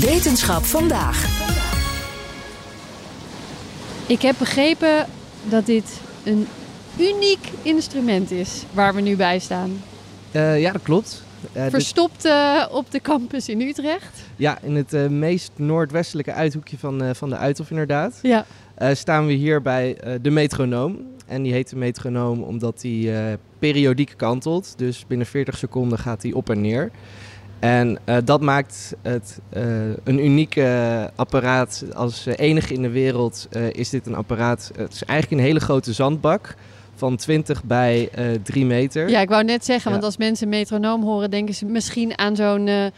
Wetenschap vandaag. Ik heb begrepen dat dit een uniek instrument is waar we nu bij staan. Uh, ja, dat klopt. Uh, Verstopt uh, op de campus in Utrecht. Ja, in het meest noordwestelijke uithoekje van, van de Uithof inderdaad. Ja. staan we hier bij de metronoom. En die heet de metronoom omdat die periodiek kantelt. Dus binnen 40 seconden gaat die op en neer. En uh, dat maakt het uh, een unieke apparaat. Als enige in de wereld is dit een apparaat. Het is eigenlijk een hele grote zandbak van 20 bij 3 meter. Ja, ik wou net zeggen, ja. want als mensen metronoom horen, denken ze misschien aan zo'n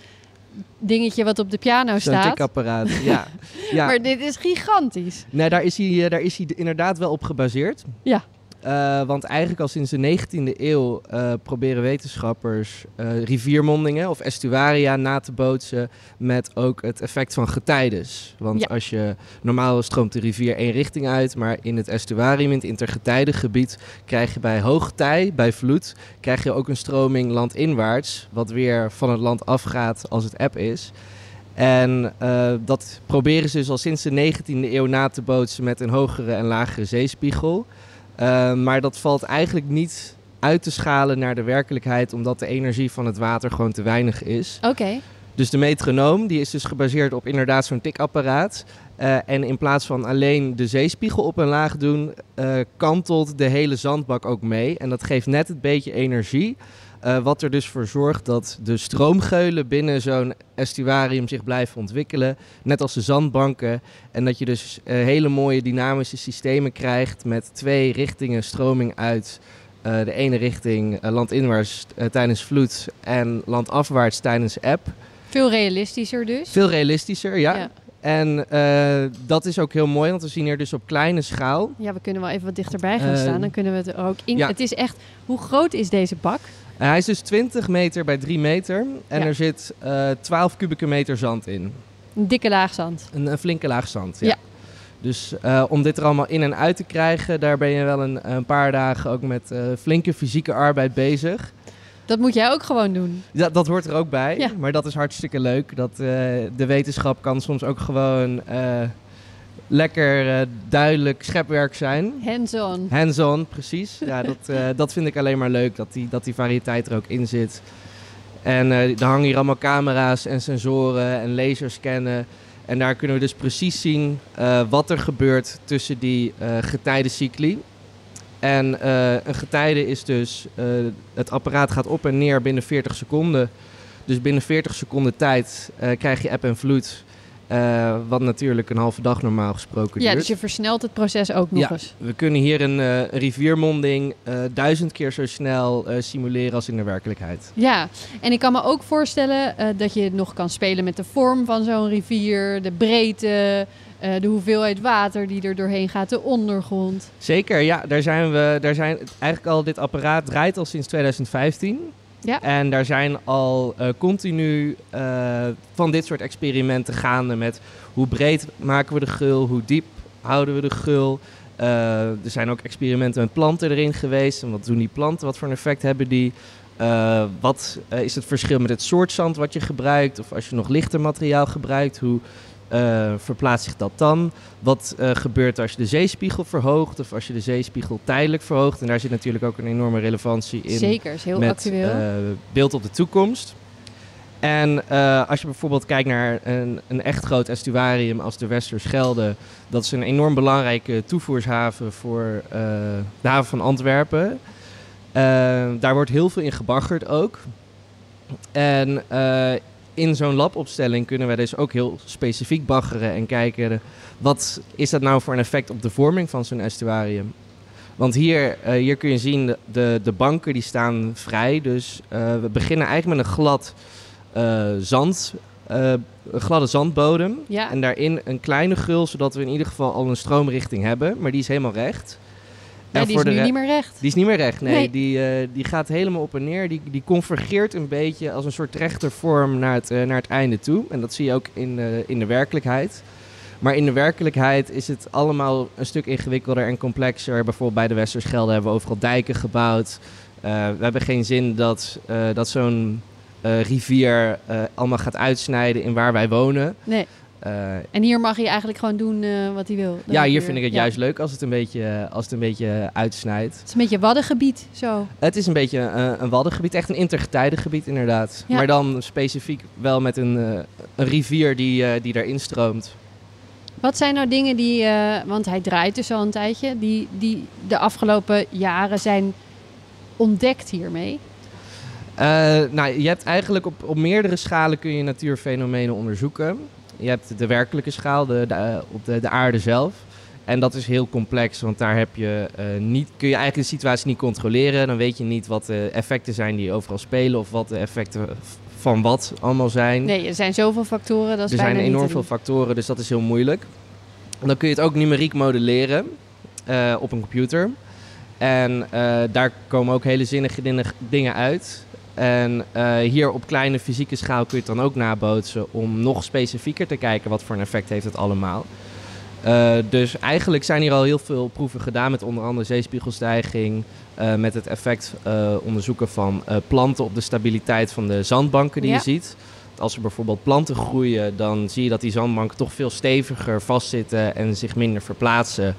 dingetje wat op de piano staat. Zo'n tikapparaat, ja. ja. Maar dit is gigantisch. Nee, daar is hij, daar is hij inderdaad wel op gebaseerd. Ja. Uh, want eigenlijk al sinds de 19e eeuw uh, proberen wetenschappers uh, riviermondingen of estuaria na te bootsen met ook het effect van getijdes. Want ja. als je normaal stroomt de rivier één richting uit, maar in het estuarium, in het intergetijdengebied, krijg je bij hoogtij, bij vloed, krijg je ook een stroming landinwaarts, wat weer van het land afgaat als het eb is. En uh, dat proberen ze dus al sinds de 19e eeuw na te bootsen met een hogere en lagere zeespiegel. Uh, maar dat valt eigenlijk niet uit te schalen naar de werkelijkheid, omdat de energie van het water gewoon te weinig is. Oké. Okay. Dus de metronoom die is dus gebaseerd op inderdaad zo'n tikapparaat. Uh, en in plaats van alleen de zeespiegel op en laag doen, uh, kantelt de hele zandbak ook mee. En dat geeft net het beetje energie. Uh, wat er dus voor zorgt dat de stroomgeulen binnen zo'n estuarium zich blijven ontwikkelen. Net als de zandbanken. En dat je dus uh, hele mooie dynamische systemen krijgt met twee richtingen stroming uit. Uh, de ene richting landinwaarts tijdens vloed en landafwaarts tijdens eb. Veel realistischer dus? Veel realistischer, ja. ja. En uh, dat is ook heel mooi, want we zien hier dus op kleine schaal. Ja, we kunnen wel even wat dichterbij gaan uh, staan. Dan kunnen we het er ook in. Ja. Het is echt. Hoe groot is deze bak? Uh, hij is dus 20 meter bij 3 meter. En ja. er zit 12 kubieke meter zand in. Een dikke laag zand. Een, een flinke laag zand. Ja. ja. Dus om dit er allemaal in en uit te krijgen, daar ben je wel een, een paar dagen ook met flinke fysieke arbeid bezig. Dat moet jij ook gewoon doen. Ja, dat hoort er ook bij. Ja. Maar dat is hartstikke leuk. Dat, uh, de wetenschap kan soms ook gewoon uh, lekker uh, duidelijk schepwerk zijn. Hands-on. Hands-on, precies. Ja, dat, dat vind ik alleen maar leuk. Dat die, dat die variëteit er ook in zit. En er hangen hier allemaal camera's en sensoren en laserscannen. En daar kunnen we dus precies zien wat er gebeurt tussen die getijdencycli. En uh, een getijde is dus, uh, het apparaat gaat op en neer binnen 40 seconden. Dus binnen 40 seconden tijd uh, krijg je eb en vloed. Wat natuurlijk een halve dag normaal gesproken ja, duurt. dus je versnelt het proces ook nog ja, eens. We kunnen hier een, een riviermonding duizend keer zo snel simuleren als in de werkelijkheid. Ja, en ik kan me ook voorstellen dat je nog kan spelen met de vorm van zo'n rivier, de breedte, de hoeveelheid water die er doorheen gaat, de ondergrond. Zeker, ja. Daar zijn we, daar zijn eigenlijk al, dit apparaat draait al sinds 2015. Ja. En daar zijn al uh, continu uh, van dit soort experimenten gaande met hoe breed maken we de gul, hoe diep houden we de gul. er zijn ook experimenten met planten erin geweest. En wat doen die planten? Wat voor een effect hebben die? wat is het verschil met het soort zand wat je gebruikt? Of als je nog lichter materiaal gebruikt, hoe uh, verplaatst zich dat dan? Wat uh, gebeurt als je de zeespiegel verhoogt of als je de zeespiegel tijdelijk verhoogt? En daar zit natuurlijk ook een enorme relevantie in. Zeker, is heel met, actueel. Uh, beeld op de toekomst. En als je bijvoorbeeld kijkt naar een, een, echt groot estuarium als de Westerschelde, dat is een enorm belangrijke toevoershaven voor de haven van Antwerpen. daar wordt heel veel in gebaggerd ook. En in zo'n labopstelling kunnen wij dus ook heel specifiek baggeren en kijken wat is dat nou voor een effect op de vorming van zo'n estuarium. Want hier, uh, hier kun je zien, de, de, de, banken die staan vrij. Dus uh, we beginnen eigenlijk met een glad uh, zand eh, een gladde zandbodem. Ja. En daarin een kleine gul, zodat we in ieder geval al een stroomrichting hebben. Maar die is helemaal recht. En die is nu niet meer recht. Die is niet meer recht, nee. Nee. Die, eh, die gaat helemaal op en neer. Die, die convergeert een beetje als een soort rechtervorm naar het, eh, naar het einde toe. En dat zie je ook in, in de werkelijkheid. Maar in de werkelijkheid is het allemaal een stuk ingewikkelder en complexer. Bijvoorbeeld bij de Westerschelde hebben we overal dijken gebouwd. Eh, we hebben geen zin dat, dat zo'n rivier allemaal gaat uitsnijden in waar wij wonen. Nee. Eh, En hier mag hij eigenlijk gewoon doen eh, wat hij wil. Ja, hier vind ik het ja. juist leuk als het een beetje, als het een beetje uitsnijdt. Het is een beetje waddengebied, zo. Het is een beetje een, een waddengebied, echt een intergetijdengebied inderdaad. Ja. Maar dan specifiek wel met een, eh, een rivier die, eh, die daarin stroomt. Wat zijn nou dingen die, eh, want hij draait dus al een tijdje, die, die de afgelopen jaren zijn ontdekt hiermee? Eh, nou, je hebt eigenlijk op, op meerdere schalen kun je natuurfenomenen onderzoeken. Je hebt de werkelijke schaal, de, de, eh, op de, de aarde zelf. En dat is heel complex, want daar heb je, eh, niet, kun je eigenlijk de situatie niet controleren. Dan weet je niet wat de effecten zijn die overal spelen of wat de effecten van wat allemaal zijn. Nee, er zijn zoveel factoren, dat is er zijn bijna enorm veel factoren, dus dat is heel moeilijk. En dan kun je het ook numeriek modelleren eh, op een computer. En daar komen ook hele zinnige dingen uit. En eh, hier op kleine fysieke schaal kun je het dan ook nabootsen om nog specifieker te kijken wat voor een effect heeft het allemaal. Eh, dus eigenlijk zijn hier al heel veel proeven gedaan met onder andere zeespiegelstijging, eh, met het effect onderzoeken van planten op de stabiliteit van de zandbanken die Ja. je ziet. Als er bijvoorbeeld planten groeien, dan zie je dat die zandbanken toch veel steviger vastzitten en zich minder verplaatsen.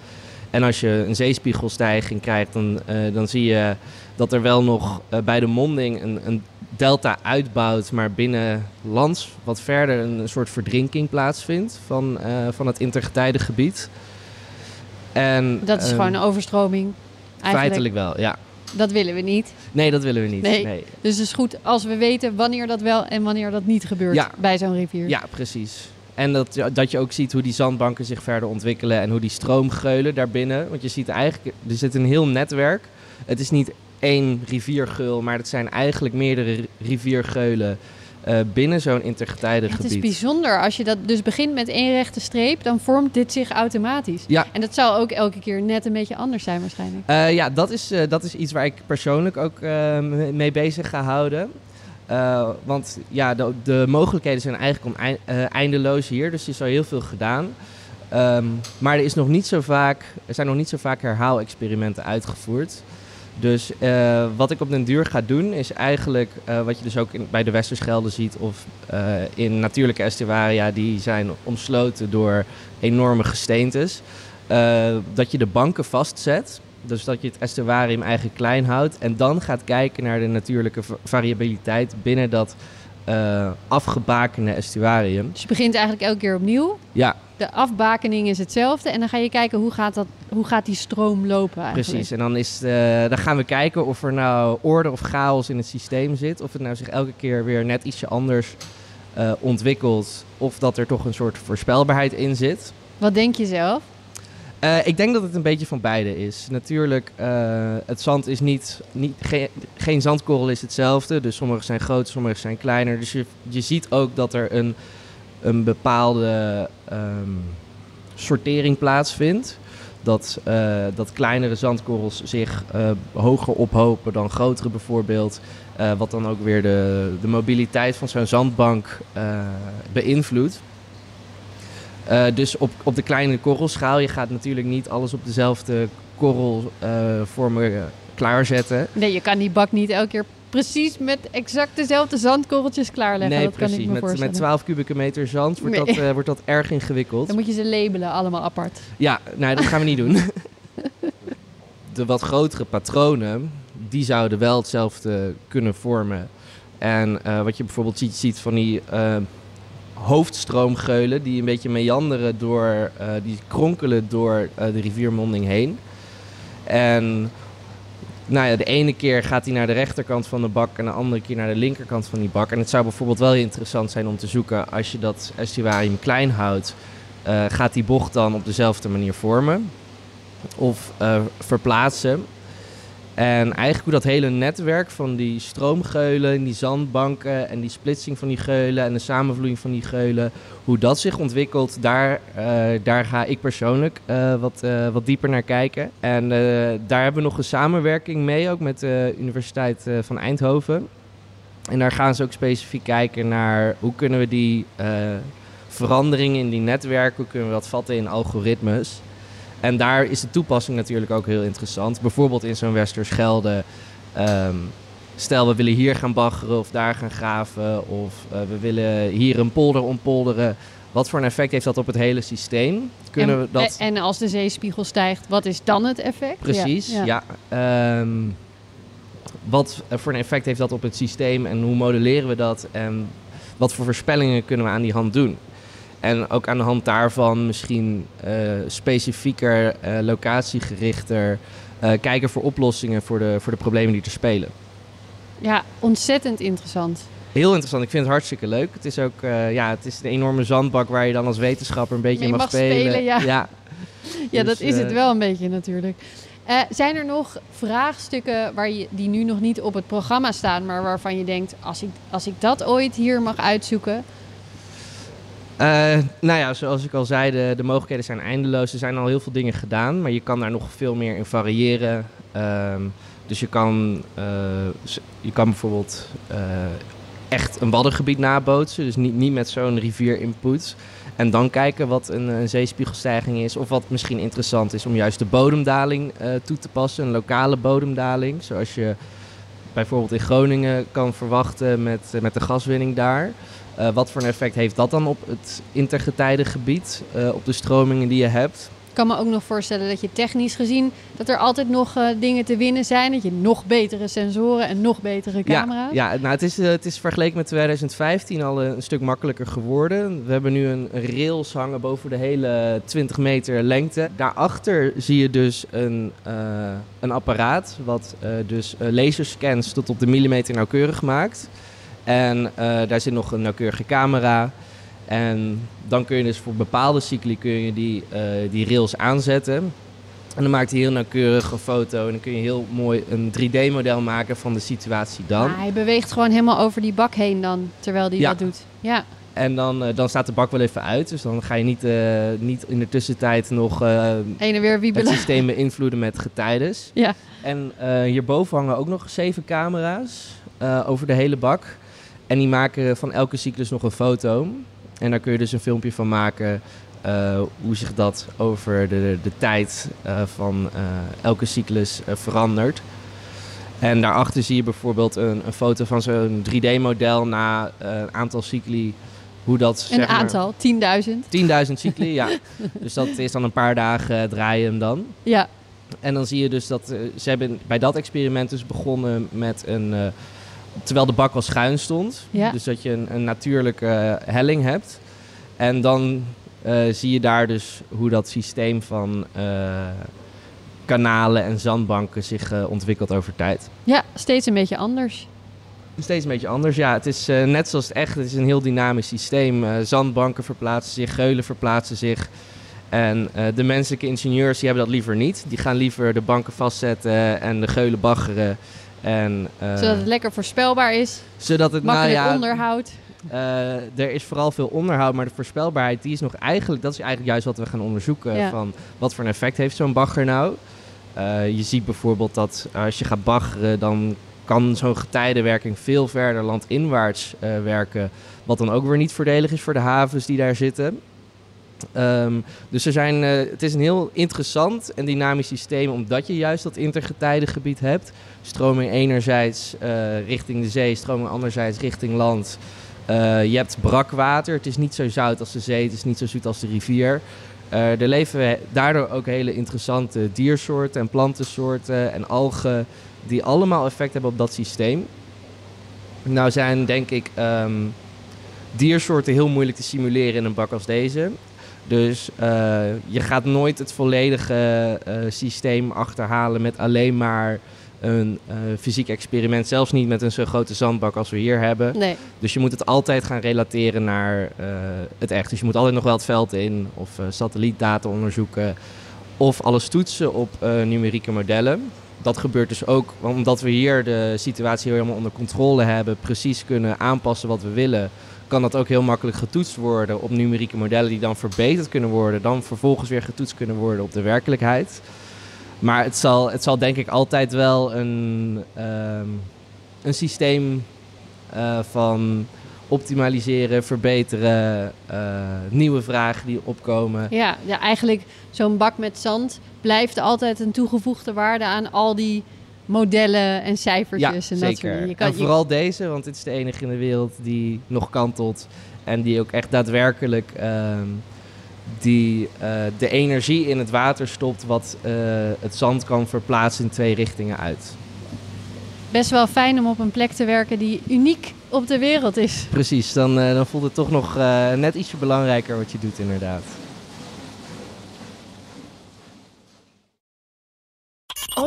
En als je een zeespiegelstijging krijgt, dan, dan zie je dat er wel nog eh, bij de monding een, een delta uitbouwt, maar binnen lands wat verder een, een soort verdrinking plaatsvindt van, eh, van het intergetijdengebied. En, Dat is ehm, gewoon een overstroming. Eigenlijk. Feitelijk wel, ja. Dat willen we niet. Nee, dat willen we niet. Nee. nee. Dus het is goed als we weten wanneer dat wel en wanneer dat niet gebeurt Ja. bij zo'n rivier. Ja, precies. En dat, dat je ook ziet hoe die zandbanken zich verder ontwikkelen en hoe die stroomgeulen daarbinnen. Want je ziet eigenlijk, er zit een heel netwerk. Het is niet één riviergeul, maar het zijn eigenlijk meerdere ri- riviergeulen eh, binnen zo'n Het intergetijdengebied. is bijzonder. Als je dat dus begint met één rechte streep, dan vormt dit zich automatisch. Ja. En dat zal ook elke keer net een beetje anders zijn waarschijnlijk. Eh, ja, dat is, eh, dat is iets waar ik persoonlijk ook me- mee bezig ga houden. Want ja, de, de mogelijkheden zijn eigenlijk eh, eindeloos hier. Dus er is al heel veel gedaan. Ehm, maar er, is nog niet zo vaak, er zijn nog niet zo vaak herhaalexperimenten uitgevoerd. Dus eh, wat ik op den duur ga doen is eigenlijk eh, wat je dus ook in, bij de Westerschelde ziet of eh, in natuurlijke estuaria die zijn omsloten door enorme gesteentes. Dat je de banken vastzet. Dus dat je het estuarium eigenlijk klein houdt. En dan gaat kijken naar de natuurlijke va- variabiliteit binnen dat afgebakende estuarium. Dus je begint eigenlijk elke keer opnieuw. Ja, De afbakening is hetzelfde. En dan ga je kijken hoe gaat, dat, hoe gaat die stroom lopen eigenlijk. precies. En dan, is, eh, dan gaan we kijken of er nou orde of chaos in het systeem zit. Of het nou zich elke keer weer net ietsje anders eh, ontwikkelt. Of dat er toch een soort voorspelbaarheid in zit. Wat denk je zelf? Eh, ik denk dat het een beetje van beide is. Natuurlijk, het zand is niet, niet geen, geen zandkorrel is hetzelfde. Dus sommige zijn groter, sommige zijn kleiner. Dus je, je ziet ook dat er een, een bepaalde ehm, sortering plaatsvindt. Dat, eh, dat kleinere zandkorrels zich eh, hoger ophopen dan grotere bijvoorbeeld. Eh, wat dan ook weer de, de mobiliteit van zo'n zandbank beïnvloedt. Dus op, op de kleine korrelschaal, je gaat natuurlijk niet alles op dezelfde korrelvormen klaarzetten. Nee, je kan die bak niet elke keer precies met exact dezelfde zandkorreltjes klaarleggen. nee, dat kan ik precies. me Met, voorstellen. met 12 kubieke meter zand wordt, Nee. dat, eh, wordt dat erg ingewikkeld. Dan moet je ze labelen, allemaal apart. Ja, nou, dat gaan we niet doen. De wat grotere patronen, die zouden wel hetzelfde kunnen vormen. En eh, wat je bijvoorbeeld ziet, ziet van die eh, hoofdstroomgeulen die een beetje meanderen door, die kronkelen door de riviermonding heen. En nou ja, de ene keer gaat hij naar de rechterkant van de bak en de andere keer naar de linkerkant van die bak. En het zou bijvoorbeeld wel interessant zijn om te zoeken als je dat estuarium klein houdt. eh, gaat die bocht dan op dezelfde manier vormen of eh, verplaatsen? En eigenlijk hoe dat hele netwerk van die stroomgeulen, en die zandbanken en die splitsing van die geulen en de samenvloeiing van die geulen, hoe dat zich ontwikkelt, daar, eh, daar ga ik persoonlijk eh, wat, eh, wat dieper naar kijken. En daar hebben we nog een samenwerking mee, ook met de Universiteit van Eindhoven. En daar gaan ze ook specifiek kijken naar hoe kunnen we die veranderingen in die netwerken, hoe kunnen we dat vatten in algoritmes. En daar is de toepassing natuurlijk ook heel interessant. Bijvoorbeeld in zo'n Westerschelde. Um, stel, we willen hier gaan baggeren of daar gaan graven. Of uh, we willen hier een polder ompolderen. Wat voor een effect heeft dat op het hele systeem? Kunnen en, we dat... en als de zeespiegel stijgt, wat is dan het effect? Precies, ja. ja. Um, wat voor een effect heeft dat op het systeem en hoe modelleren we dat? En wat voor voorspellingen kunnen we aan die hand doen? En ook aan de hand daarvan misschien uh, specifieker, uh, locatiegerichter uh, kijken voor oplossingen voor de, voor de problemen die er spelen. Ja, ontzettend interessant. Heel interessant. Ik vind het hartstikke leuk. Het is ook ja, het is een enorme zandbak waar je dan als wetenschapper een beetje in mag, spelen. ja, ja. ja dat dus, is het wel een beetje natuurlijk. zijn er nog vraagstukken waar je, die nu nog niet op het programma staan, maar waarvan je denkt, als ik, als ik dat ooit hier mag uitzoeken, nou ja, zoals ik al zei, de, de, mogelijkheden zijn eindeloos. Er zijn al heel veel dingen gedaan, maar je kan daar nog veel meer in variëren. Uh, dus je kan, uh, je kan bijvoorbeeld uh, echt een waddengebied nabootsen. Dus niet, niet met zo'n rivierinput. En dan kijken wat een, een, zeespiegelstijging is. Of wat misschien interessant is om juist de bodemdaling toe te passen. Een lokale bodemdaling. Zoals je bijvoorbeeld in Groningen kan verwachten met, met de gaswinning daar. Uh, wat voor een effect heeft dat dan op het intergetijdengebied, uh, op de stromingen die je hebt? Ik kan me ook nog voorstellen dat je technisch gezien dat er altijd nog uh, dingen te winnen zijn. Dat je nog betere sensoren en nog betere camera's. Ja, ja nou, het, is, het is vergeleken met 2015 al een stuk makkelijker geworden. We hebben nu een rails hangen boven de hele 20 meter lengte. Daarachter zie je dus een, een apparaat wat dus laserscans tot op de millimeter nauwkeurig maakt. En daar zit nog een nauwkeurige camera. En dan kun je dus voor bepaalde cycli kun je die, uh, die rails aanzetten. En dan maakt hij heel nauwkeurig een foto. En dan kun je heel mooi een 3D-model maken van de situatie dan. Ja, hij beweegt gewoon helemaal over die bak heen dan, terwijl hij dat doet. Ja. En dan, uh, dan staat de bak wel even uit. Dus dan ga je niet, uh, niet in de tussentijd nog uh, en weer wiebelen. het systeem beïnvloeden met getijdes. Ja. En hierboven hangen ook nog zeven camera's over de hele bak. En die maken van elke cyclus nog een foto. En daar kun je dus een filmpje van maken uh, hoe zich dat over de, de tijd uh, van uh, elke cyclus verandert. En daarachter zie je bijvoorbeeld een, een foto van zo'n 3D-model na een aantal cycli. Hoe dat, een aantal, 10.000. 10.000 cycli, ja. Dus dat is dan een paar dagen draaien hem dan. Ja. En dan zie je dus dat ze hebben bij dat experiment dus begonnen met een terwijl de bak wel schuin stond. Dus dat je een, een natuurlijke uh, helling hebt. En dan uh, zie je daar dus hoe dat systeem van uh, kanalen en zandbanken zich ontwikkelt over tijd. Ja, steeds een beetje anders. Steeds een beetje anders, ja. Het is net zoals het echt, het is een heel dynamisch systeem. zandbanken verplaatsen zich, geulen verplaatsen zich. En de menselijke ingenieurs die hebben dat liever niet. Die gaan liever de banken vastzetten en de geulen baggeren. En, uh, zodat het lekker voorspelbaar is. Zodat het makkelijk nou ja, onderhoud. Uh, er is vooral veel onderhoud, maar de voorspelbaarheid die is nog eigenlijk, dat is eigenlijk juist wat we gaan onderzoeken. Ja. Van wat voor een effect heeft zo'n bagger nou? Uh, je ziet bijvoorbeeld dat als je gaat baggeren, dan kan zo'n getijdenwerking veel verder landinwaarts werken. Wat dan ook weer niet voordelig is voor de havens die daar zitten. Um, dus er zijn, uh, het is een heel interessant en dynamisch systeem, omdat je juist dat intergetijdengebied hebt. Stroming enerzijds uh, richting de zee, stroming anderzijds richting land. Uh, je hebt brakwater, het is niet zo zout als de zee, het is niet zo zoet als de rivier. er leven daardoor ook hele interessante diersoorten en plantensoorten en algen die allemaal effect hebben op dat systeem. Nou zijn denk ik um, diersoorten heel moeilijk te simuleren in een bak als deze. Dus uh, je gaat nooit het volledige uh, systeem achterhalen met alleen maar een uh, fysiek experiment. Zelfs niet met een zo grote zandbak als we hier hebben. Nee. Dus je moet het altijd gaan relateren naar het echt. Dus je moet altijd nog wel het veld in of satellietdata onderzoeken. Of alles toetsen op numerieke modellen. dat gebeurt dus ook omdat we hier de situatie helemaal onder controle hebben, precies kunnen aanpassen wat we willen. Kan dat ook heel makkelijk getoetst worden op numerieke modellen die dan verbeterd kunnen worden, dan vervolgens weer getoetst kunnen worden op de werkelijkheid. Maar het zal, het zal denk ik altijd wel een, ehm, een systeem uh, van optimaliseren, verbeteren, uh, nieuwe vragen die opkomen. Ja, ja eigenlijk zo'n bak met zand blijft altijd een toegevoegde waarde aan al die modellen en cijfertjes. Ja, en zeker. dat soort je kan, en vooral deze, want dit is de enige in de wereld die nog kantelt. En die ook echt daadwerkelijk uh, die, uh, de energie in het water stopt... wat uh, het zand kan verplaatsen in twee richtingen uit. Best wel fijn om op een plek te werken die uniek op de wereld is. Precies, dan, uh, dan voelt het toch nog net ietsje belangrijker wat je doet inderdaad.